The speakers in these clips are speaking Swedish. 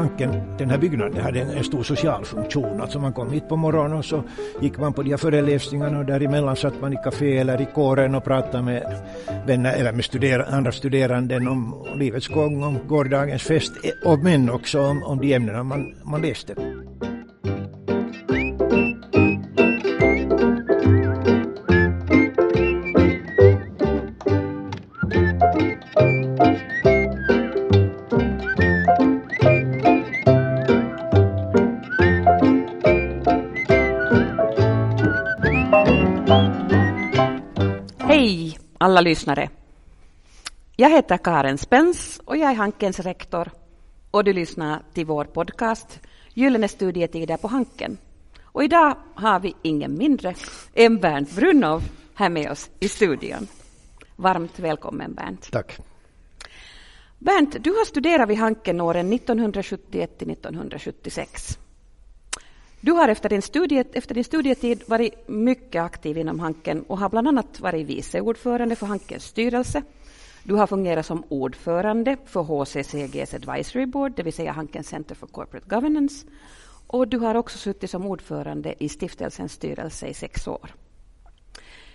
tanken, den här byggnaden hade en, en stor social funktion. Alltså man kom hit på morgonen och så gick man på de här föreläsningarna och däremellan satt man i café eller i kåren och pratade med vänner eller med studer andra studerande om livets gång, om gårdagens fest och men också om, om de ämnena man, man läste. Alla lyssnare. Jag heter Karen Spens och jag är Hankens rektor och du lyssnar till vår podcast Gyllene studietider på Hanken. Och idag har vi ingen mindre än Bernt Brunov här med oss i studion. Varmt välkommen Bernt. Tack. Bernt, du har studerat vid Hanken åren 1971 till 1976. Du har efter din, studiet, efter din studietid varit mycket aktiv inom Hanken och har bland annat varit vice ordförande för Hankens styrelse. Du har fungerat som ordförande för HCCGs Advisory Board, det vill säga Hankens Center for Corporate Governance. Och du har också suttit som ordförande i stiftelsens styrelse i sex år.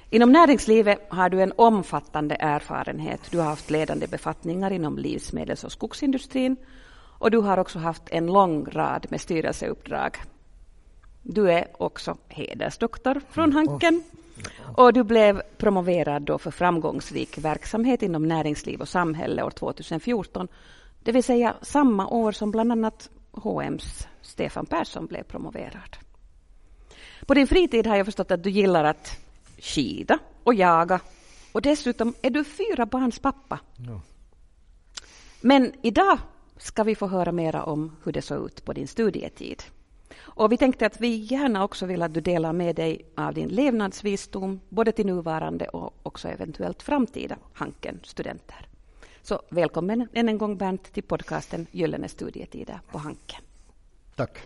Inom näringslivet har du en omfattande erfarenhet. Du har haft ledande befattningar inom livsmedels och skogsindustrin och du har också haft en lång rad med styrelseuppdrag du är också hedersdoktor från Hanken. Och du blev promoverad då för framgångsrik verksamhet inom näringsliv och samhälle år 2014. Det vill säga samma år som bland annat HMs Stefan Persson blev promoverad. På din fritid har jag förstått att du gillar att skida och jaga. Och dessutom är du fyra barns pappa. Ja. Men idag ska vi få höra mera om hur det såg ut på din studietid. Och vi tänkte att vi gärna också vill att du delar med dig av din levnadsvisdom, både till nuvarande och också eventuellt framtida Hanken-studenter. Så välkommen än en gång Bernt till podcasten Gyllene studietider på Hanken. Tack.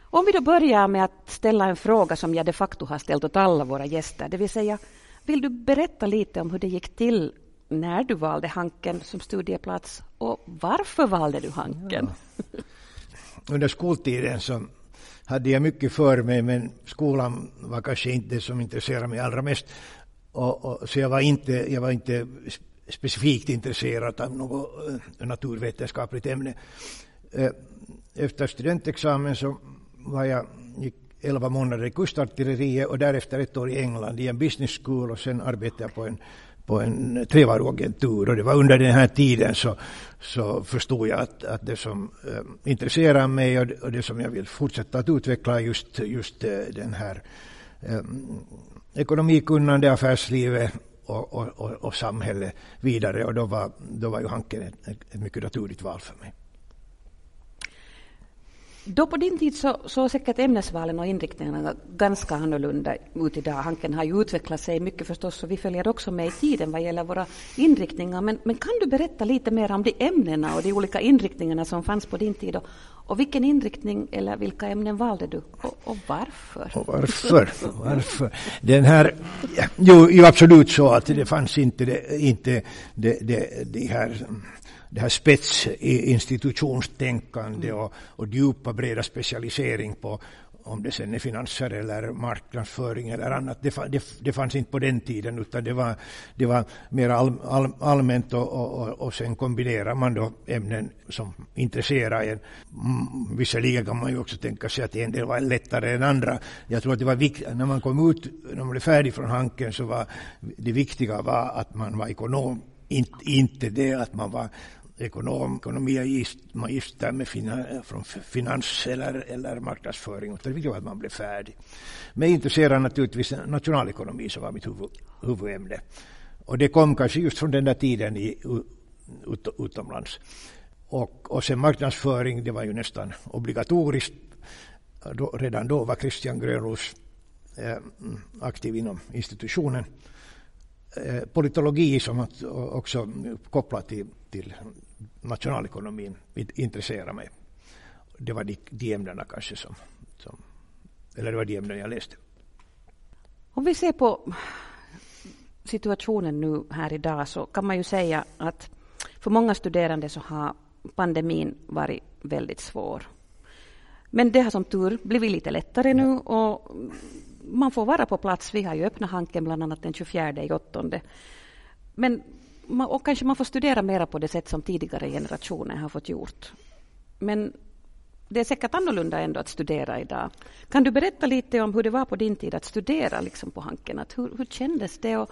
Om vi då börjar med att ställa en fråga som jag de facto har ställt åt alla våra gäster, det vill säga, vill du berätta lite om hur det gick till när du valde Hanken som studieplats och varför valde du Hanken? Ja. Under skoltiden så hade jag mycket för mig, men skolan var kanske inte det som intresserade mig allra mest. Och, och, så jag var, inte, jag var inte specifikt intresserad av något eh, naturvetenskapligt ämne. Eh, efter studentexamen så var jag, gick elva månader i kustartilleriet och därefter ett år i England i en business school och sen arbetade jag på en på en trevaruagentur, och det var under den här tiden så, så förstod jag att, att det som eh, intresserar mig och det, och det, som jag vill fortsätta att utveckla är just, just eh, den här eh, ekonomikunnande, affärslivet och, och, och, och samhället vidare och då var, då var ju Hanken ett, ett mycket naturligt val för mig. Då på din tid så såg säkert ämnesvalen och inriktningarna ganska annorlunda ut idag. Hanken har ju utvecklat sig mycket förstås och vi följer också med i tiden vad gäller våra inriktningar. Men, men kan du berätta lite mer om de ämnena och de olika inriktningarna som fanns på din tid? Och, och vilken inriktning eller vilka ämnen valde du och, och varför? Och varför? varför? Den här, jo, jo, absolut så att det fanns inte, det, inte det, det, de här det här spetsinstitutionstänkande mm. och, och djupa breda specialisering på om det sen är finanser eller marknadsföring eller annat. Det, det, det fanns inte på den tiden utan det var, det var mer all, all, allmänt och, och, och sen kombinerar man då ämnen som intresserar en. Mm, visserligen kan man ju också tänka sig att en del var lättare än andra. Jag tror att det var viktigt, när man kom ut, när man blev färdig från Hanken så var det viktiga var att man var ekonom, inte, inte det att man var ekonom, ekonomi magister med fina, från finans eller, eller marknadsföring. Och det viktiga var att man blev färdig. Men intresserad naturligtvis nationalekonomi som var mitt huvud, huvudämne. Och det kom kanske just från den där tiden i, ut, utomlands. Och, och sen marknadsföring, det var ju nästan obligatoriskt. Då, redan då var Christian Grönros eh, aktiv inom institutionen. Eh, politologi som också kopplat till, till nationalekonomin intresserade mig. Det var de, de ämnena kanske som, som, eller det var de ämnen jag läste. Om vi ser på situationen nu här idag så kan man ju säga att för många studerande så har pandemin varit väldigt svår. Men det har som tur blivit lite lättare nu och man får vara på plats. Vi har ju öppnat Hanken bland annat den 24 i åttonde. Men och kanske man får studera mera på det sätt som tidigare generationer har fått gjort. Men det är säkert annorlunda ändå att studera idag. Kan du berätta lite om hur det var på din tid att studera liksom på Hanken? Att hur, hur kändes det? Och,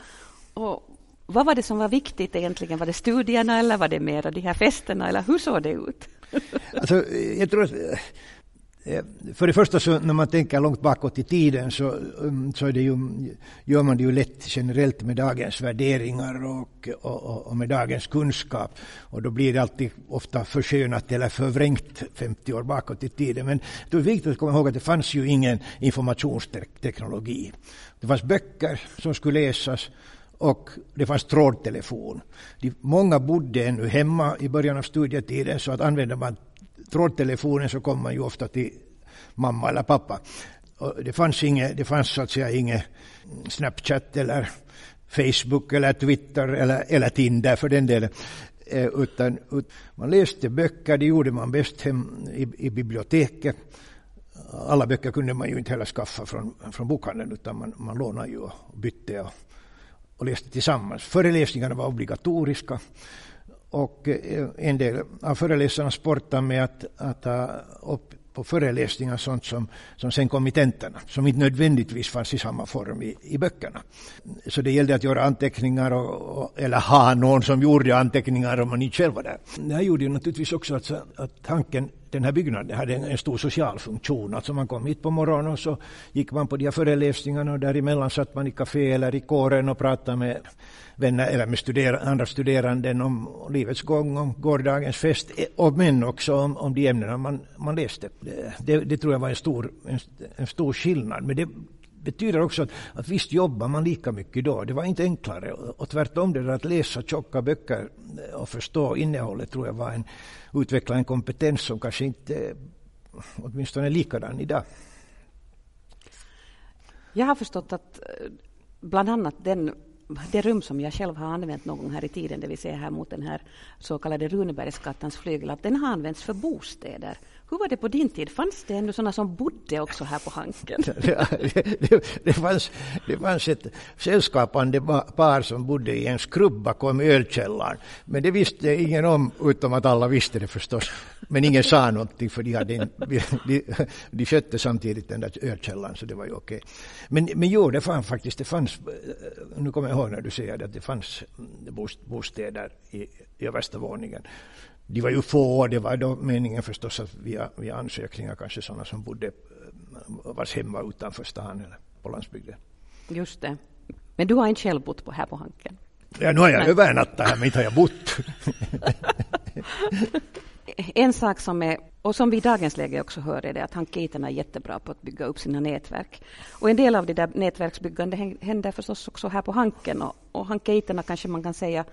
och, vad var det som var viktigt egentligen? Var det studierna eller var det mera de här festerna? Eller hur såg det ut? Alltså, jag tror att Eh, för det första så när man tänker långt bakåt i tiden så, um, så är det ju, gör man det ju lätt generellt med dagens värderingar och, och, och med dagens kunskap. Och då blir det alltid ofta förskönat eller förvrängt 50 år bakåt i tiden. Men det är viktigt att komma ihåg att det fanns ju ingen informationsteknologi. Det fanns böcker som skulle läsas och det fanns trådtelefon. De, många bodde ännu hemma i början av studietiden så att använde man trådtelefonen så kom man ju ofta till mamma eller pappa. Och det fanns inget, det fanns så att säga inget Snapchat eller Facebook eller Twitter eller, eller Tinder för den delen. Eh, utan, ut, man läste böcker, det gjorde man bäst hem i, i biblioteket. Alla böcker kunde man ju inte heller skaffa från, från bokhandeln utan man, man lånade ju och bytte och, och läste tillsammans. Föreläsningarna var obligatoriska. Och eh, en del av föreläsarna sportade med att, att ta upp på föreläsningar sånt som, som sen kom i tentorna, som inte nödvändigtvis fanns i samma form i, i böckerna. Så det gällde att göra anteckningar och, och, eller ha någon som gjorde anteckningar om man inte själv var där. Det här gjorde ju naturligtvis också att, att tanken den här byggnaden hade en, en stor social funktion. Alltså man kom hit på morgonen och så gick man på de här föreläsningarna och däremellan satt man i kafé eller i kåren och pratade med vänner eller med studer andra studerande om livets gång, om gårdagens fest och men också om, om de ämnena man, man läste. Det, det, tror jag var en stor, en, en stor skillnad. Men det betyder också att, att visst jobbar man lika mycket då. Det var inte enklare. Och tvärtom, det där att läsa tjocka böcker eh, och förstå innehållet tror jag var en, utveckla en kompetens som kanske inte eh, åtminstone är likadan idag. Jag har förstått att eh, bland annat den det rum som jag själv har använt någon gång här i tiden, det vill säga här mot den här så kallade Runebergsgatans flygel, att den har använts för bostäder. Hur var det på din tid? Fanns det ändå sådana som bodde också här på Hanken? det, det, fanns, det fanns ett sällskapande par som bodde i en skrubb bakom ölkällaren. Men det visste ingen om, utom att alla visste det förstås. Men ingen sa någonting för de, hade en, de, de skötte samtidigt den där ölkällaren så det var ju okej. Men, men jo, det fanns faktiskt, det fanns, eh, nu kommer jag ihåg när du säger det, att det fanns mm, bostäder i, i översta våningen de var ju få, det var då meningen förstås att via, via ansökningar kanske sådana som bodde, eh, vars hem var utanför stan eller på landsbygden. Just det. Men du har inte själv bott på här på Hanken? Ja, nu har jag övernattat här, men inte har jag bott. en sak som är, och som vi i dagens läge också hör, är det att hankeiterna är jättebra på att bygga upp sina nätverk. Och en del av det där nätverksbyggande händer förstås också här på Hanken. Och, och hankeiterna kanske man kan säga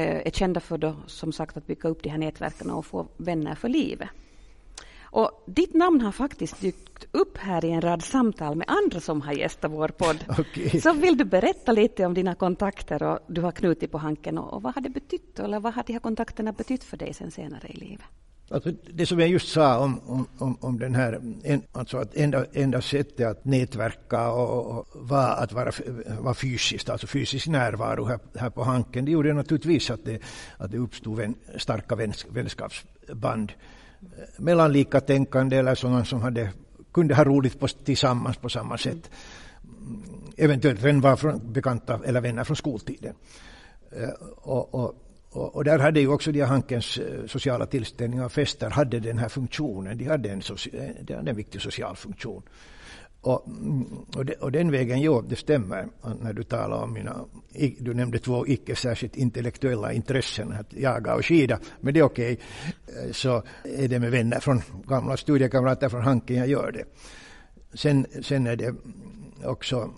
är kända för då, som sagt att bygga upp de här nätverken och få vänner för livet. Och ditt namn har faktiskt dykt upp här i en rad samtal med andra som har gästat vår podd. Okay. Så vill du berätta lite om dina kontakter och du har knutit på Hanken och, och vad har det betytt eller vad har de här kontakterna betytt för dig sen senare i livet? Alltså det som jag just sa om, om, om, om den här, alltså att enda, enda sättet att nätverka och, och var att vara, vara fysiskt, alltså fysisk närvaro här, här på Hanken, det gjorde naturligtvis att det, att det uppstod vän, starka väns, vänskapsband eh, mellan likatänkande eller sådana som hade, kunde ha roligt på, tillsammans på samma sätt. Eventuellt redan var från, bekanta eller vänner från skoltiden. Eh, och, och och, och, där hade ju också de Hankens eh, sociala tillställningar och fester hade den här funktionen. De hade en, eh, de hade en viktig social funktion. Och, mm, och, de, och, den vägen, jo, det stämmer när du talar om mina, du nämnde två icke särskilt intellektuella intressen, att jaga och skida, men det är okej. Okay. Så är det med vänner från gamla studiekamrater från Hanken jag gör det. Sen, sen är det också,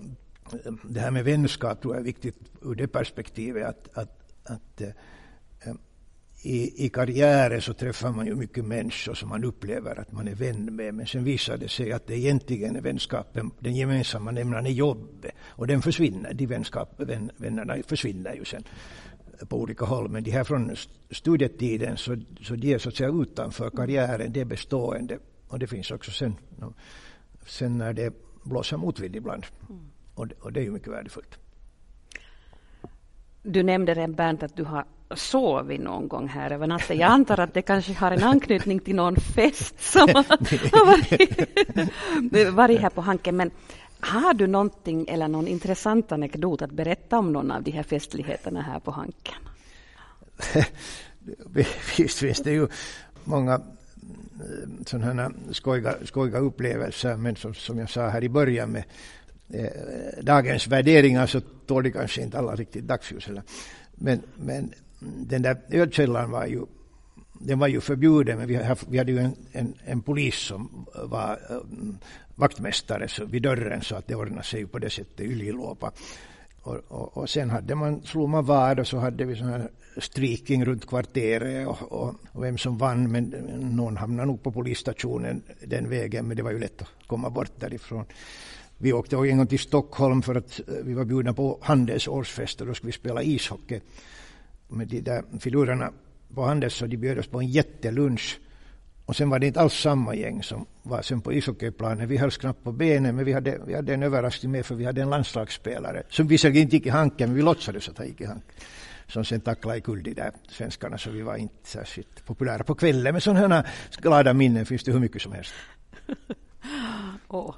det här med vänskap tror jag är viktigt ur det perspektivet att, att, att i, i karriären så träffar man ju mycket människor som man upplever att man är vän med. Men sen visar det sig att det egentligen är vänskapen, den gemensamma nämnaren är jobbet. Och den försvinner, de vänskap, vän, vännerna försvinner ju sen. på olika håll, men de här från studietiden så, så de är så att säga utanför karriären, det är bestående. Och det finns också sen, sen när det blåser motvind ibland. Mm. Och, och det är ju mycket värdefullt. Du nämnde redan Bernt att du har sovit någon gång här över natten. Jag antar att det kanske har en anknytning till någon fest som har varit, varit här på Hanken. Men har du någonting eller någon intressant anekdot att berätta om någon av de här festligheterna här på Hanken? Visst finns det ju många eh, sådana skojiga, skojiga upplevelser, men som, som jag sa här i början med eh, dagens värderingar så tål de kanske inte alla riktigt dagsljus. Men, men den där ölkällan var ju den var ju förbjuden, men vi, hade ju en, en, en polis som var um, vaktmästare så, vid dörren så att det ordnade sig på det sättet Yliluopa. Och, och, och, sen hade man, slog man vad och så hade vi sån här streaking runt kvarteret och, och, och, vem som vann, men någon hamnade nog på polisstationen den vägen, men det var ju lätt att komma bort därifrån. Vi åkte en gång till Stockholm för att eh, vi var bjudna på Handels årsfest och då skulle vi spela ishockey med de där filurerna på Handels så de bjöd oss på en jättelunch. Och sen var det inte alls samma gäng som var sen på ishockeyplanen. Vi hölls knappt på benen, men vi hade, vi hade en överraskning med för vi hade en landslagsspelare som visserligen inte gick i hanken, men vi låtsades att han gick i hanken. Som sen tacklade i de där svenskarna, så vi var inte särskilt populära på kvällen. Men sådana glada minnen finns det hur mycket som helst. Oh.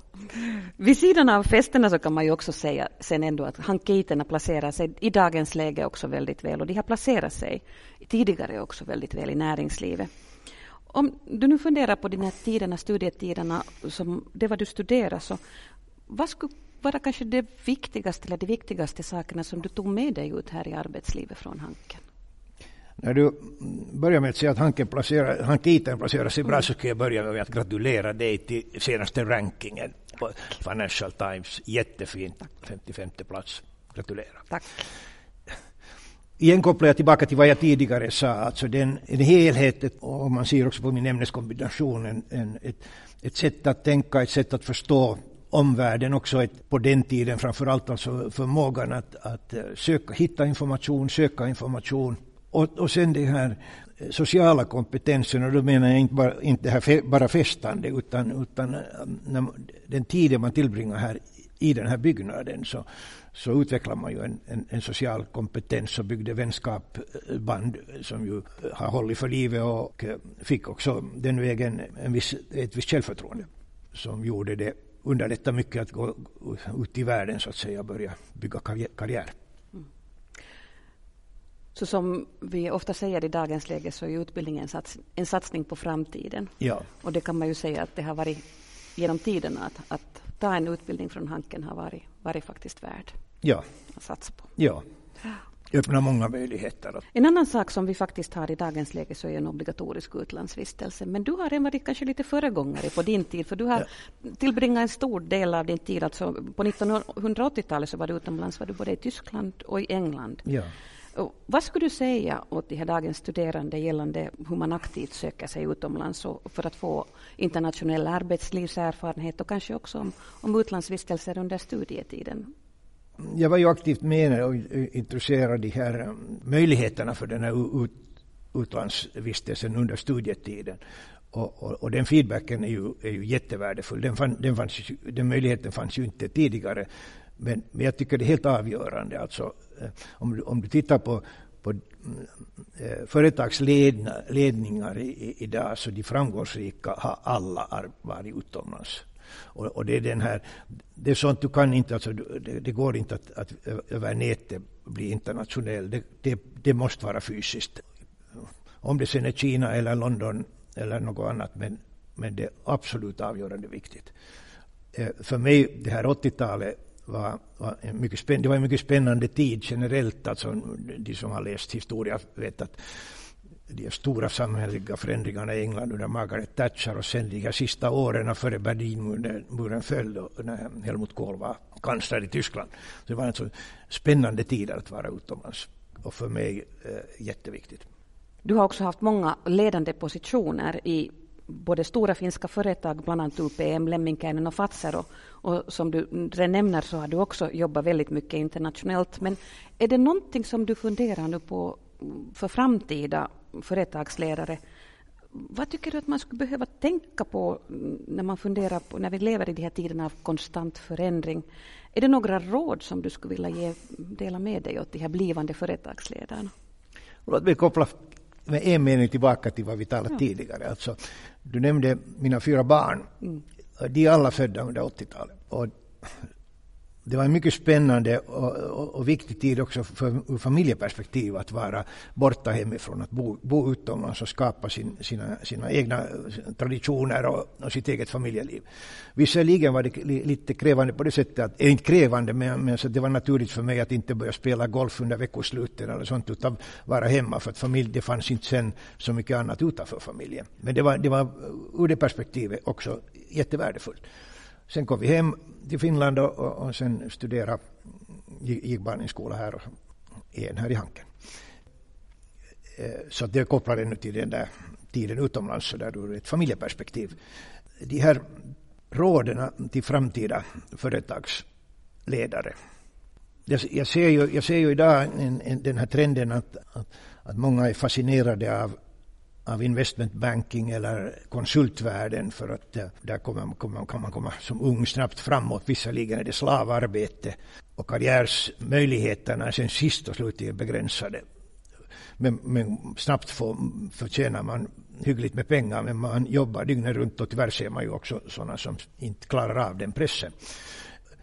Vid sidan av festerna så kan man ju också säga sen ändå att hankiterna placerar sig i dagens läge också väldigt väl och de har placerat sig tidigare också väldigt väl i näringslivet. Om du nu funderar på dina tiderna, studietiderna, som det var du studerade, så vad skulle vara kanske det viktigaste eller de viktigaste sakerna som du tog med dig ut här i arbetslivet från Hanken? När du börjar med att säga att Hanken placerar, Hankiten placerar sig bra så ska jag börja med att gratulera dig till senaste rankingen på Financial Times. Jättefint, 55 plats. Gratulerar. Tack. Igen kopplar jag tillbaka till vad jag tidigare sa, alltså den, en helhet, och man ser också på min ämneskombination, en, en, ett, ett sätt att tänka, ett sätt att förstå omvärlden också ett, på den tiden framförallt alltså förmågan att, att söka, hitta information, söka information, och, och sen det här eh, sociala kompetensen, och då menar jag inte bara, inte här fe, bara festande, utan, utan eh, när, den tiden man tillbringar här i den här byggnaden så, så utvecklar man ju en, en, en social kompetens och byggde vänskapsband eh, som ju har hållit för livet och fick också den vägen en viss, ett visst självförtroende som gjorde det underlätta mycket att gå ut i världen så att säga och börja bygga karriär. Så som vi ofta säger i dagens läge så är utbildningen en, sats, en satsning på framtiden. Ja. Och det kan man ju säga att det har varit genom tiderna att, att ta en utbildning från Hanken har varit, varit faktiskt värd ja. att satsa på. Ja. öppnar många möjligheter. En annan sak som vi faktiskt har i dagens läge så är en obligatorisk utlandsvistelse. Men du har varit kanske lite föregångare på din tid, för du har ja. tillbringat en stor del av din tid, alltså på 1980-talet så var du utomlands, var du både i Tyskland och i England. Ja. Vad skulle du säga åt de här dagens studerande gällande hur man aktivt söker sig utomlands för att få internationell arbetslivserfarenhet och kanske också om, om utlandsvistelser under studietiden? Jag var ju aktivt med och introducerade de här um, möjligheterna för den här ut, utlandsvistelsen under studietiden. Och, och, och, den feedbacken är ju, är ju jättevärdefull. Den, fann, den, fanns, den möjligheten fanns ju inte tidigare. Men, men jag tycker det är helt avgörande. Alltså, eh, om, du, om du tittar på, på mm, eh, företagsledningar i, idag så de framgångsrika har alla varit utomlands. Och, och, det är den här, det är sånt du kan inte, alltså, det, det går inte att, att över nätet bli internationell. Det, det, det, måste vara fysiskt. Om det sen är Kina eller London eller något annat, men, men det är absolut avgörande viktigt. Eh, för mig, det här 80-talet var, var mycket spänn, det var en mycket spännande tid generellt. Alltså, de som har läst historia vet att de stora samhälleliga förändringarna i England under Margaret Thatcher och sen de sista åren före Berlinmuren föll då, när Helmut Kohl var kansler i Tyskland. Så det var alltså spännande tid att vara utomlands och för mig eh, jätteviktigt. Du har också haft många ledande positioner i både stora finska företag, bland annat UPM, Lemminkäinen och Fazer. Och, som du redan nämner så har du också jobbat väldigt mycket internationellt. Men är det någonting som du funderar nu på för framtida företagsledare? Vad tycker du att man skulle behöva tänka på mm, när man funderar på, när vi lever i de här tiderna av konstant förändring? Är det några råd som du skulle vilja ge, dela med dig åt de här blivande företagsledarna? Låt mig koppla med en mening tillbaka till vad vi talade ja. tidigare. Alltså, du nämnde mina fyra barn. Mm. De är alla födda under 80-talet. Och det var en mycket spännande och, och, och, viktig tid också för, ur familjeperspektiv att vara borta hemifrån, att bo, bo utomlands och skapa sin, sina, sina egna eh, traditioner och, och sitt eget familjeliv. Visserligen var det lite krävande på det sättet, att, eh, inte krävande, men, men så det var naturligt för mig att inte börja spela golf under veckosluten eller sånt, utan vara hemma för att familj, det fanns inte sen så mycket annat utanför familjen. Men det var, det var eh, ur det perspektivet också jättevärdefullt. Sen kom vi hem till Finland och, och sen studerade, gick barnskola här och en här i Hanken. Eh, så det kopplar ännu till den där tiden utomlands så där ur ett familjeperspektiv. De här råden till framtida företagsledare. Jag ser ju, jag ser ju idag en, en, den här trenden att, att, att många är fascinerade av av investment banking eller konsultvärlden för att eh, där kommer, kommer, kan man komma som ung snabbt framåt. Visserligen är det slavarbete och karriärsmöjligheterna är sen sist och slutligen begränsade. Men, men snabbt får, förtjänar man hyggligt med pengar men man jobbar dygnet runt och tyvärr ser man ju också sådana som inte klarar av den pressen.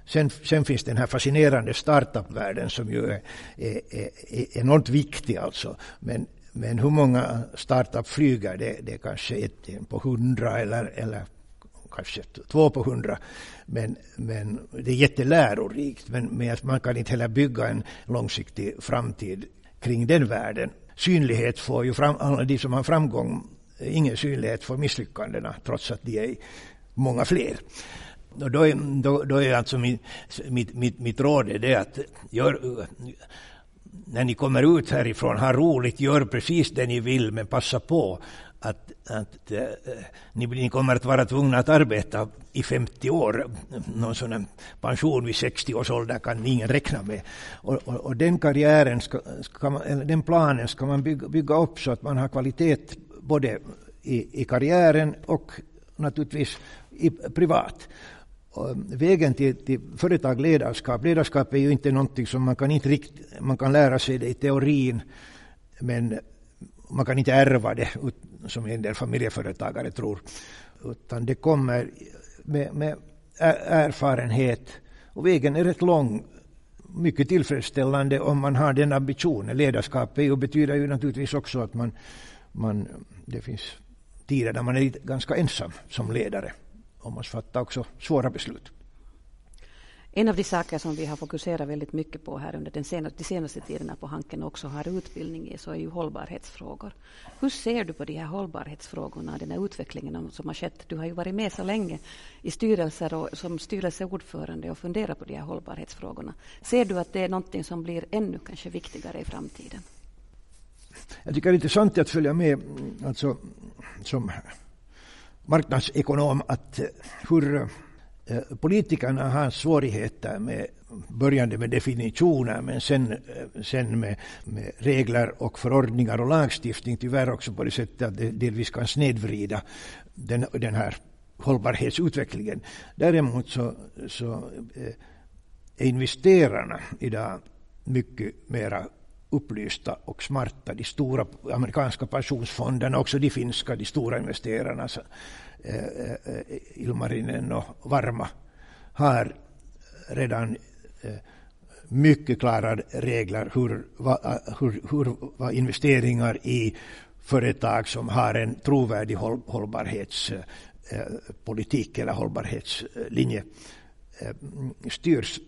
Sen, sen finns den här fascinerande startup-världen som ju är, är, är enormt viktig alltså. Men men hur många startup flyger, det, det är kanske ett på hundra eller, eller kanske två på hundra. Men, men det är jättelärorikt. Men, men man kan inte heller bygga en långsiktig framtid kring den världen. Synlighet får ju fram, alla de som har framgång, ingen synlighet för misslyckandena trots att de är många fler. Och då, är, då, då är alltså mitt, mitt, mitt, mitt råd är det att gör, när ni kommer ut härifrån, ha roligt, gör precis det ni vill, men passa på att, att äh, ni, ni, kommer att vara tvungna att arbeta i 50 år. Någon sån pension vid 60 års ålder kan ingen räkna med. Och, och, och den karriären, ska, ska man, den planen ska man bygga, bygga upp så att man har kvalitet både i, i karriären och naturligtvis i, privat vägen till, till företag, ledarskap. Ledarskap är ju inte någonting som man kan inte rikt, man kan lära sig det i teorin, men man kan inte ärva det, som en del familjeföretagare tror. Utan det kommer med, med erfarenhet. Och vägen är rätt lång. Mycket tillfredsställande om man har den ambitionen. Ledarskap betyder ju naturligtvis också att man, man, det finns tider där man är ganska ensam som ledare och måste fatta också svåra beslut. En av de saker som vi har fokuserat väldigt mycket på här under den senaste, de senaste tiderna på Hanken också har utbildning i, så är ju hållbarhetsfrågor. Hur ser du på de här hållbarhetsfrågorna, den här utvecklingen som har skett? Du har ju varit med så länge i styrelser och som styrelseordförande och funderat på de här hållbarhetsfrågorna. Ser du att det är någonting som blir ännu kanske viktigare i framtiden? Jag tycker det är intressant att följa med alltså, som marknadsekonom att eh, hur eh, politikerna har svårigheter med börjande med definitioner men sen, eh, sen med, med, regler och förordningar och lagstiftning tyvärr också på det sättet att det delvis kan snedvrida den, den här hållbarhetsutvecklingen. Däremot så, så är investerarna idag mycket mera upplysta och smarta. De stora amerikanska pensionsfonderna, också de finska, de stora investerarna, så, eh, eh, Ilmarinen och Varma, har redan eh, mycket klara regler hur, va, eh, hur, hur va investeringar i företag som har en trovärdig håll, hållbarhetspolitik eh, eller hållbarhetslinje eh, styrs.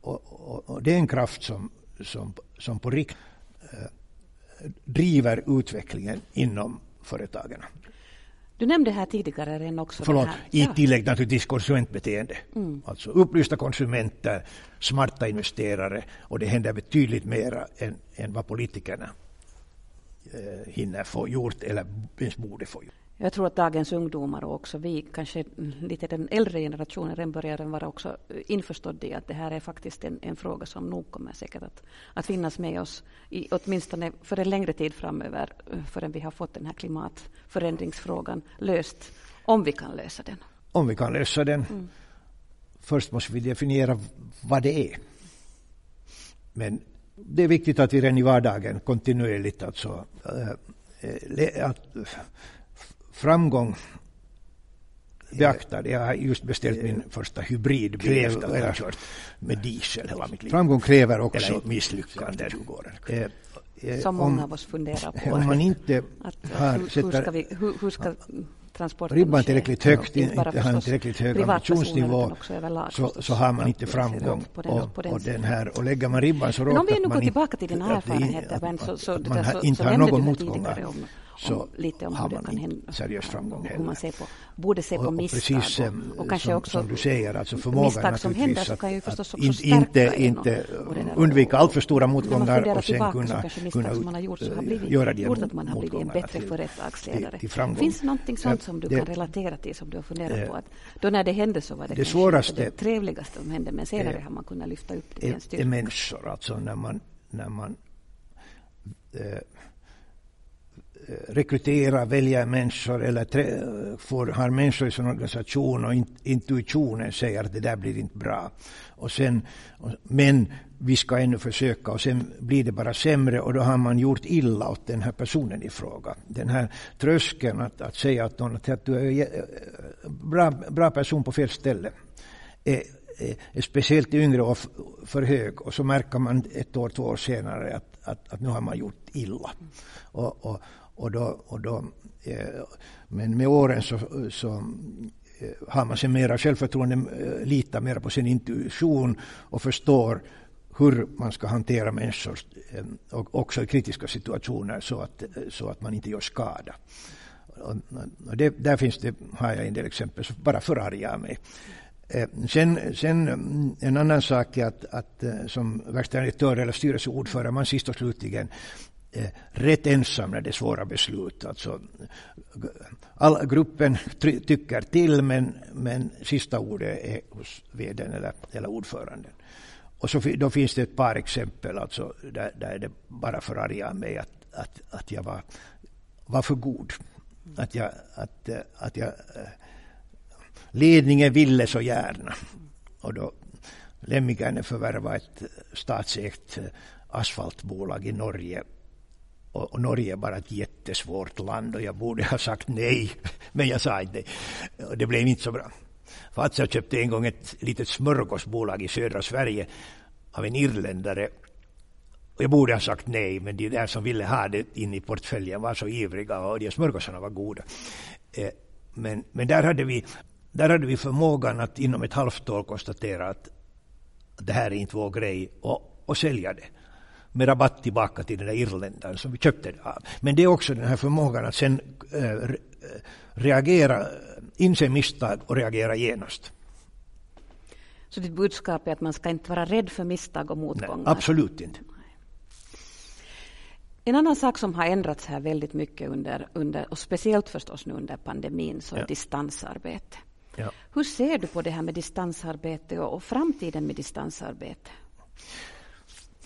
Och, och, och det är en kraft som som, som på riktigt eh, driver utvecklingen inom företagen. Du nämnde här tidigare redan också... Förlåt, i tillägg naturligtvis konsumentbeteende. Mm. Alltså upplysta konsumenter, smarta investerare och det händer betydligt mera än, än vad politikerna eh, hinner få gjort eller ens borde få gjort. Jag tror att dagens ungdomar och också vi, kanske lite den äldre generationen, redan börjar vara också införstådd i att det här är faktiskt en, en fråga som nog kommer säkert att, att finnas med oss i, åtminstone för en längre tid framöver förrän vi har fått den här klimatförändringsfrågan löst, om vi kan lösa den. Om vi kan lösa den. Mm. Först måste vi definiera vad det är. Men det är viktigt att vi redan i vardagen kontinuerligt alltså, äh, att framgång beaktar det. Jag har just beställt min första hybridbil efter att ha kört med diesel hela mitt liv. Framgång kräver också misslyckanden. Som många av oss funderar på. Om man inte har, hur, hur, ska vi, hur, hur ska ribban tillräckligt högt, inte, inte har en tillräckligt hög ambitionsnivå, så, så har man inte framgång. På den, och, på den och, den här, och lägger man ribban så att man, om vi nu går tillbaka till dina erfarenheter, att, så, så, att man så, inte så har någon motgångar. Om, lite om har man kan hända, seriös framgång heller. Hur man ser på, borde se på misstag. Precis, och, och kanske som, också som du säger, alltså förmågan misstag som händer så kan ju förstås också stärka inte, inte undvika alltför stora motgångar och sen kunna, kunna som man har gjort, så har blivit, göra de gjort att man har blivit en bättre företagsledare. Finns det någonting sånt som du kan relatera till, som du har funderat på? Att då när det hände så var det, det svåraste, det trevligaste som hände, men senare har man kunnat lyfta upp det till en styrka. Är människor, alltså när man, när man eh, rekrytera, välja människor eller trä, får, har människor i sin organisation och intuitionen säger att det där blir inte bra. Och sen, men vi ska ännu försöka och sen blir det bara sämre och då har man gjort illa åt den här personen i fråga. Den här tröskeln att, att säga att, någon, att du är en bra, bra person på fel ställe är, är speciellt yngre och för hög och så märker man ett år, två år senare att, att, att nu har man gjort illa. Och, och, och då, och då, eh, men med åren så, så eh, har man sig mera självförtroende, eh, litar mer på sin intuition och förstår hur man ska hantera människor också i kritiska situationer så att, så att man inte gör skada. Och det, där finns det, har jag en del exempel som bara förargar mig. Sen, sen en annan sak är att, att som verkställande direktör eller styrelseordförande, man sist och slutligen Eh, rätt ensam när det är svåra beslut. Alltså, all, gruppen tycker till men, men sista ordet är hos vdn eller, eller ordföranden. Och så, då finns det ett par exempel alltså, där, där det bara förargar mig att, att, att jag var, var för god. Att jag, att, eh, att jag, eh, ledningen ville så gärna. Och då Lemminkäinen förvärvade ett statsägt asfaltbolag i Norge och, och, Norge är bara ett jättesvårt land och jag borde ha sagt nej, men jag sa inte och det blev inte så bra. Fatsa köpte en gång ett litet smörgåsbolag i södra Sverige av en irländare. Och jag borde ha sagt nej, men de där som ville ha det in i portföljen var så ivriga och de smörgåsarna var goda. Eh, men, men där, hade vi, där hade vi förmågan att inom ett halvt år konstatera att det här är inte vår grej och, och sälja det med rabatt tillbaka till den där irländaren som vi köpte det av. Men det är också den här förmågan att sen äh, reagera, inse misstag och reagera genast. Så ditt budskap är att man ska inte vara rädd för misstag och motgångar? Nej, absolut inte. En annan sak som har ändrats här väldigt mycket under, under och speciellt förstås nu under pandemin, så är ja. distansarbete. Ja. Hur ser du på det här med distansarbete och, och framtiden med distansarbete?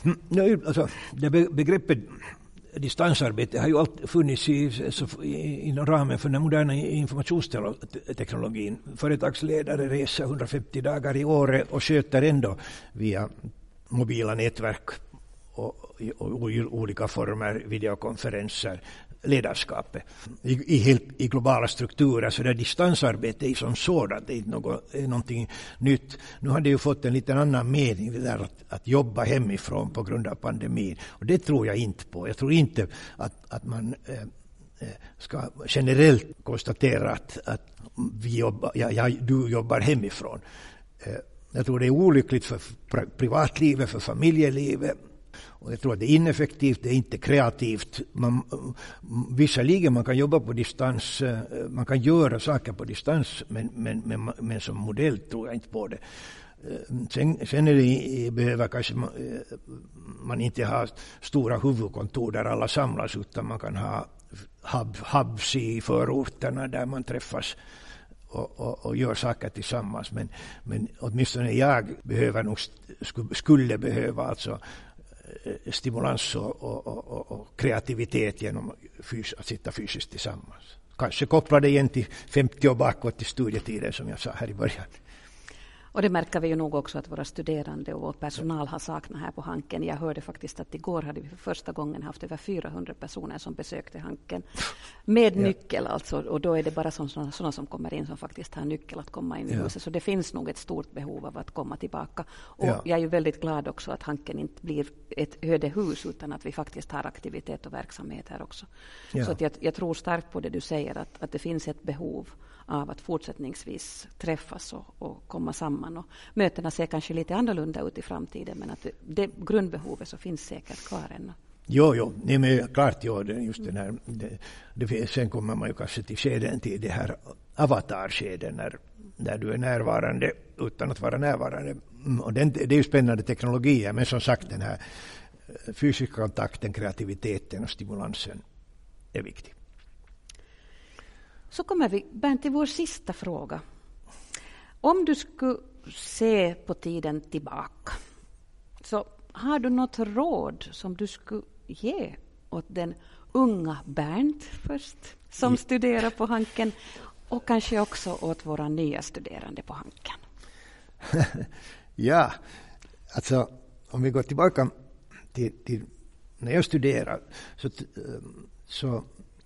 Mm, alltså, det begreppet distansarbete har ju alltid funnits i, så, inom ramen för den moderna informationsteknologin. Företagsledare reser 150 dagar i året och sköter ändå via mobila nätverk och, och, och olika former videokonferenser ledarskapet i, i, helt, i globala strukturer. Så det distansarbete är som sådant det är, något, är någonting nytt. Nu har det ju fått en lite annan mening, det där att, att jobba hemifrån på grund av pandemin. Och det tror jag inte på. Jag tror inte att, att man eh, eh ska generellt konstatera att, att vi jobbar, ja, ja, du jobbar hemifrån. Eh, jag tror det är olyckligt för privatlivet, för familjelivet och jag tror att det är ineffektivt, det är inte kreativt. Man, visserligen man kan jobba på distans, eh, man kan göra saker på distans, men, men, men, men som modell tror jag inte på det. Eh, sen, sen är det, behöver kanske man, eh, man inte ha stora huvudkontor där alla samlas utan man kan ha hub, hubs i förorterna där man träffas och, och, och, gör saker tillsammans. Men, men åtminstone jag behöver nog, skulle behöva alltså Eh, stimulans och, och, och kreativitet genom fys att sitta fysiskt tillsammans. Kanske koppla det igen till 50 år bakåt till studietiden som jag sa här i början. Och det märker vi ju nog också att våra studerande och vår personal har saknat här på Hanken. Jag hörde faktiskt att igår hade vi för första gången haft över 400 personer som besökte Hanken med ja. nyckel alltså. Och då är det bara sådana, sådana som kommer in som faktiskt har nyckel att komma in i ja. huset. Så det finns nog ett stort behov av att komma tillbaka. Och ja. jag är ju väldigt glad också att Hanken inte blir ett ödehus utan att vi faktiskt har aktivitet och verksamhet här också. Så att jag, jag, tror starkt på det du säger att, att det finns ett behov av att fortsättningsvis träffas och, och, komma samman. Och mötena ser kanske lite annorlunda ut i framtiden men att det, grundbehovet så finns säkert kvar ännu. Jo, jo, nej, men klart, jo, just den här, det, det, sen kommer man ju kanske till skeden till det här avatarskeden när, när du är närvarande utan att vara närvarande. Mm, och den, det är ju spännande teknologier, men som sagt den här fysiska kontakten, kreativiteten och stimulansen är viktig. Så kommer vi Bernt, till vår sista fråga. Om du skulle se på tiden tillbaka, så har du något råd som du skulle ge åt den unga Bernt först, som studerar på Hanken, och kanske också åt våra nya studerande på Hanken? ja, alltså om vi går tillbaka till, till när jag studerade så, så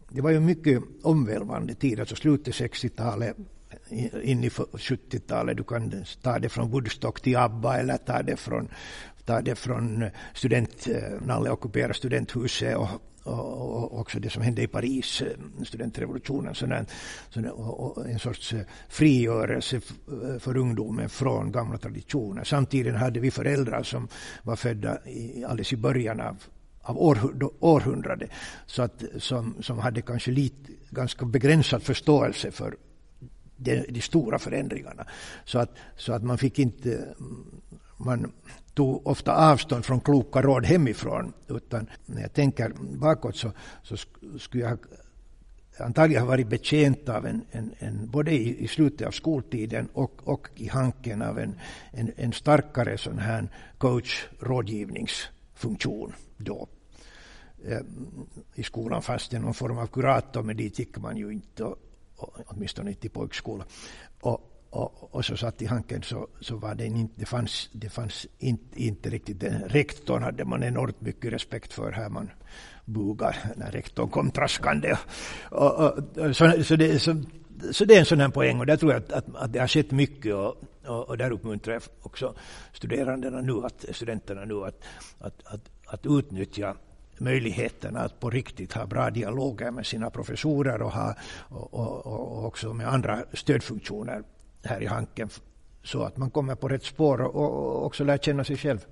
det var ju mycket omvälvande tid, alltså slutet 60-talet in i 70-talet. Du kan ta det från Woodstock till ABBA eller ta det från, ta det från eh, student, eh, Nalle ockuperade studenthuset och, och, och, också det som hände i Paris, eh, studentrevolutionen, sådär, sådär, och, en sorts frigörelse för ungdomen från gamla traditioner. Samtidigt hade vi föräldrar som var födda i, alldeles i början av av århundrade så att, som, som hade kanske lite, ganska begränsad förståelse för de, de, stora förändringarna. Så att, så att man fick inte... Man tog ofta avstånd från kloka råd hemifrån. Utan när jag tänker bakåt så, så skulle jag antagligen ha varit betjänt av en, en, en både i, i, slutet av skoltiden och, och i hanken av en, en, en starkare sån här coach-rådgivningsfunktion då. Eh, I skolan fanns det någon form av kurator, men dit gick man ju inte, och, åtminstone inte i typ pojkskola. Och, och, och, så satt i hanken så, så var det inte, det fanns, det fanns inte, inte riktigt, den rektorn hade man enormt mycket respekt för här man bugar när rektorn kom traskande. Och, och, så, så, det, så, så det är en sån här poäng och där tror jag att, att, att det har skett mycket och, och, och där uppmuntrar jag också studerandena nu, att, studenterna nu att, att, att, att utnyttja möjligheten att på riktigt ha bra dialoger med sina professorer och, ha, och, och, och också med andra stödfunktioner här i Hanken så att man kommer på rätt spår och också lär känna sig själv.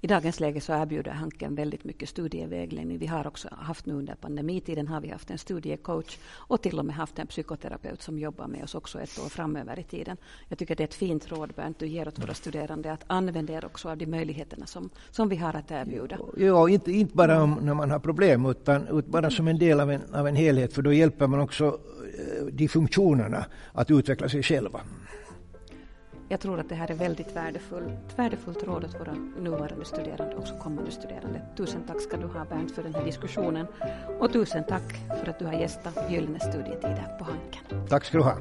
I dagens läge så erbjuder Hanken väldigt mycket studievägledning. Vi har också haft nu under pandemitiden har vi haft en studiecoach och till och med haft en psykoterapeut som jobbar med oss också ett år framöver i tiden. Jag tycker det är ett fint råd Bernt du ger åt våra studerande att använda er också av de möjligheterna som, som vi har att erbjuda. Ja, inte, inte bara om, när man har problem utan, utan bara som en del av en, av en helhet för då hjälper man också eh, de funktionerna att utveckla sig själva jag tror att det här är väldigt värdefullt, värdefullt råd åt våra nuvarande studerande och också kommande studerande. Tusen tack ska du ha Bernt för den här diskussionen och tusen tack för att du har gästat Gyllene studietider på Hanken. Tack ska du ha.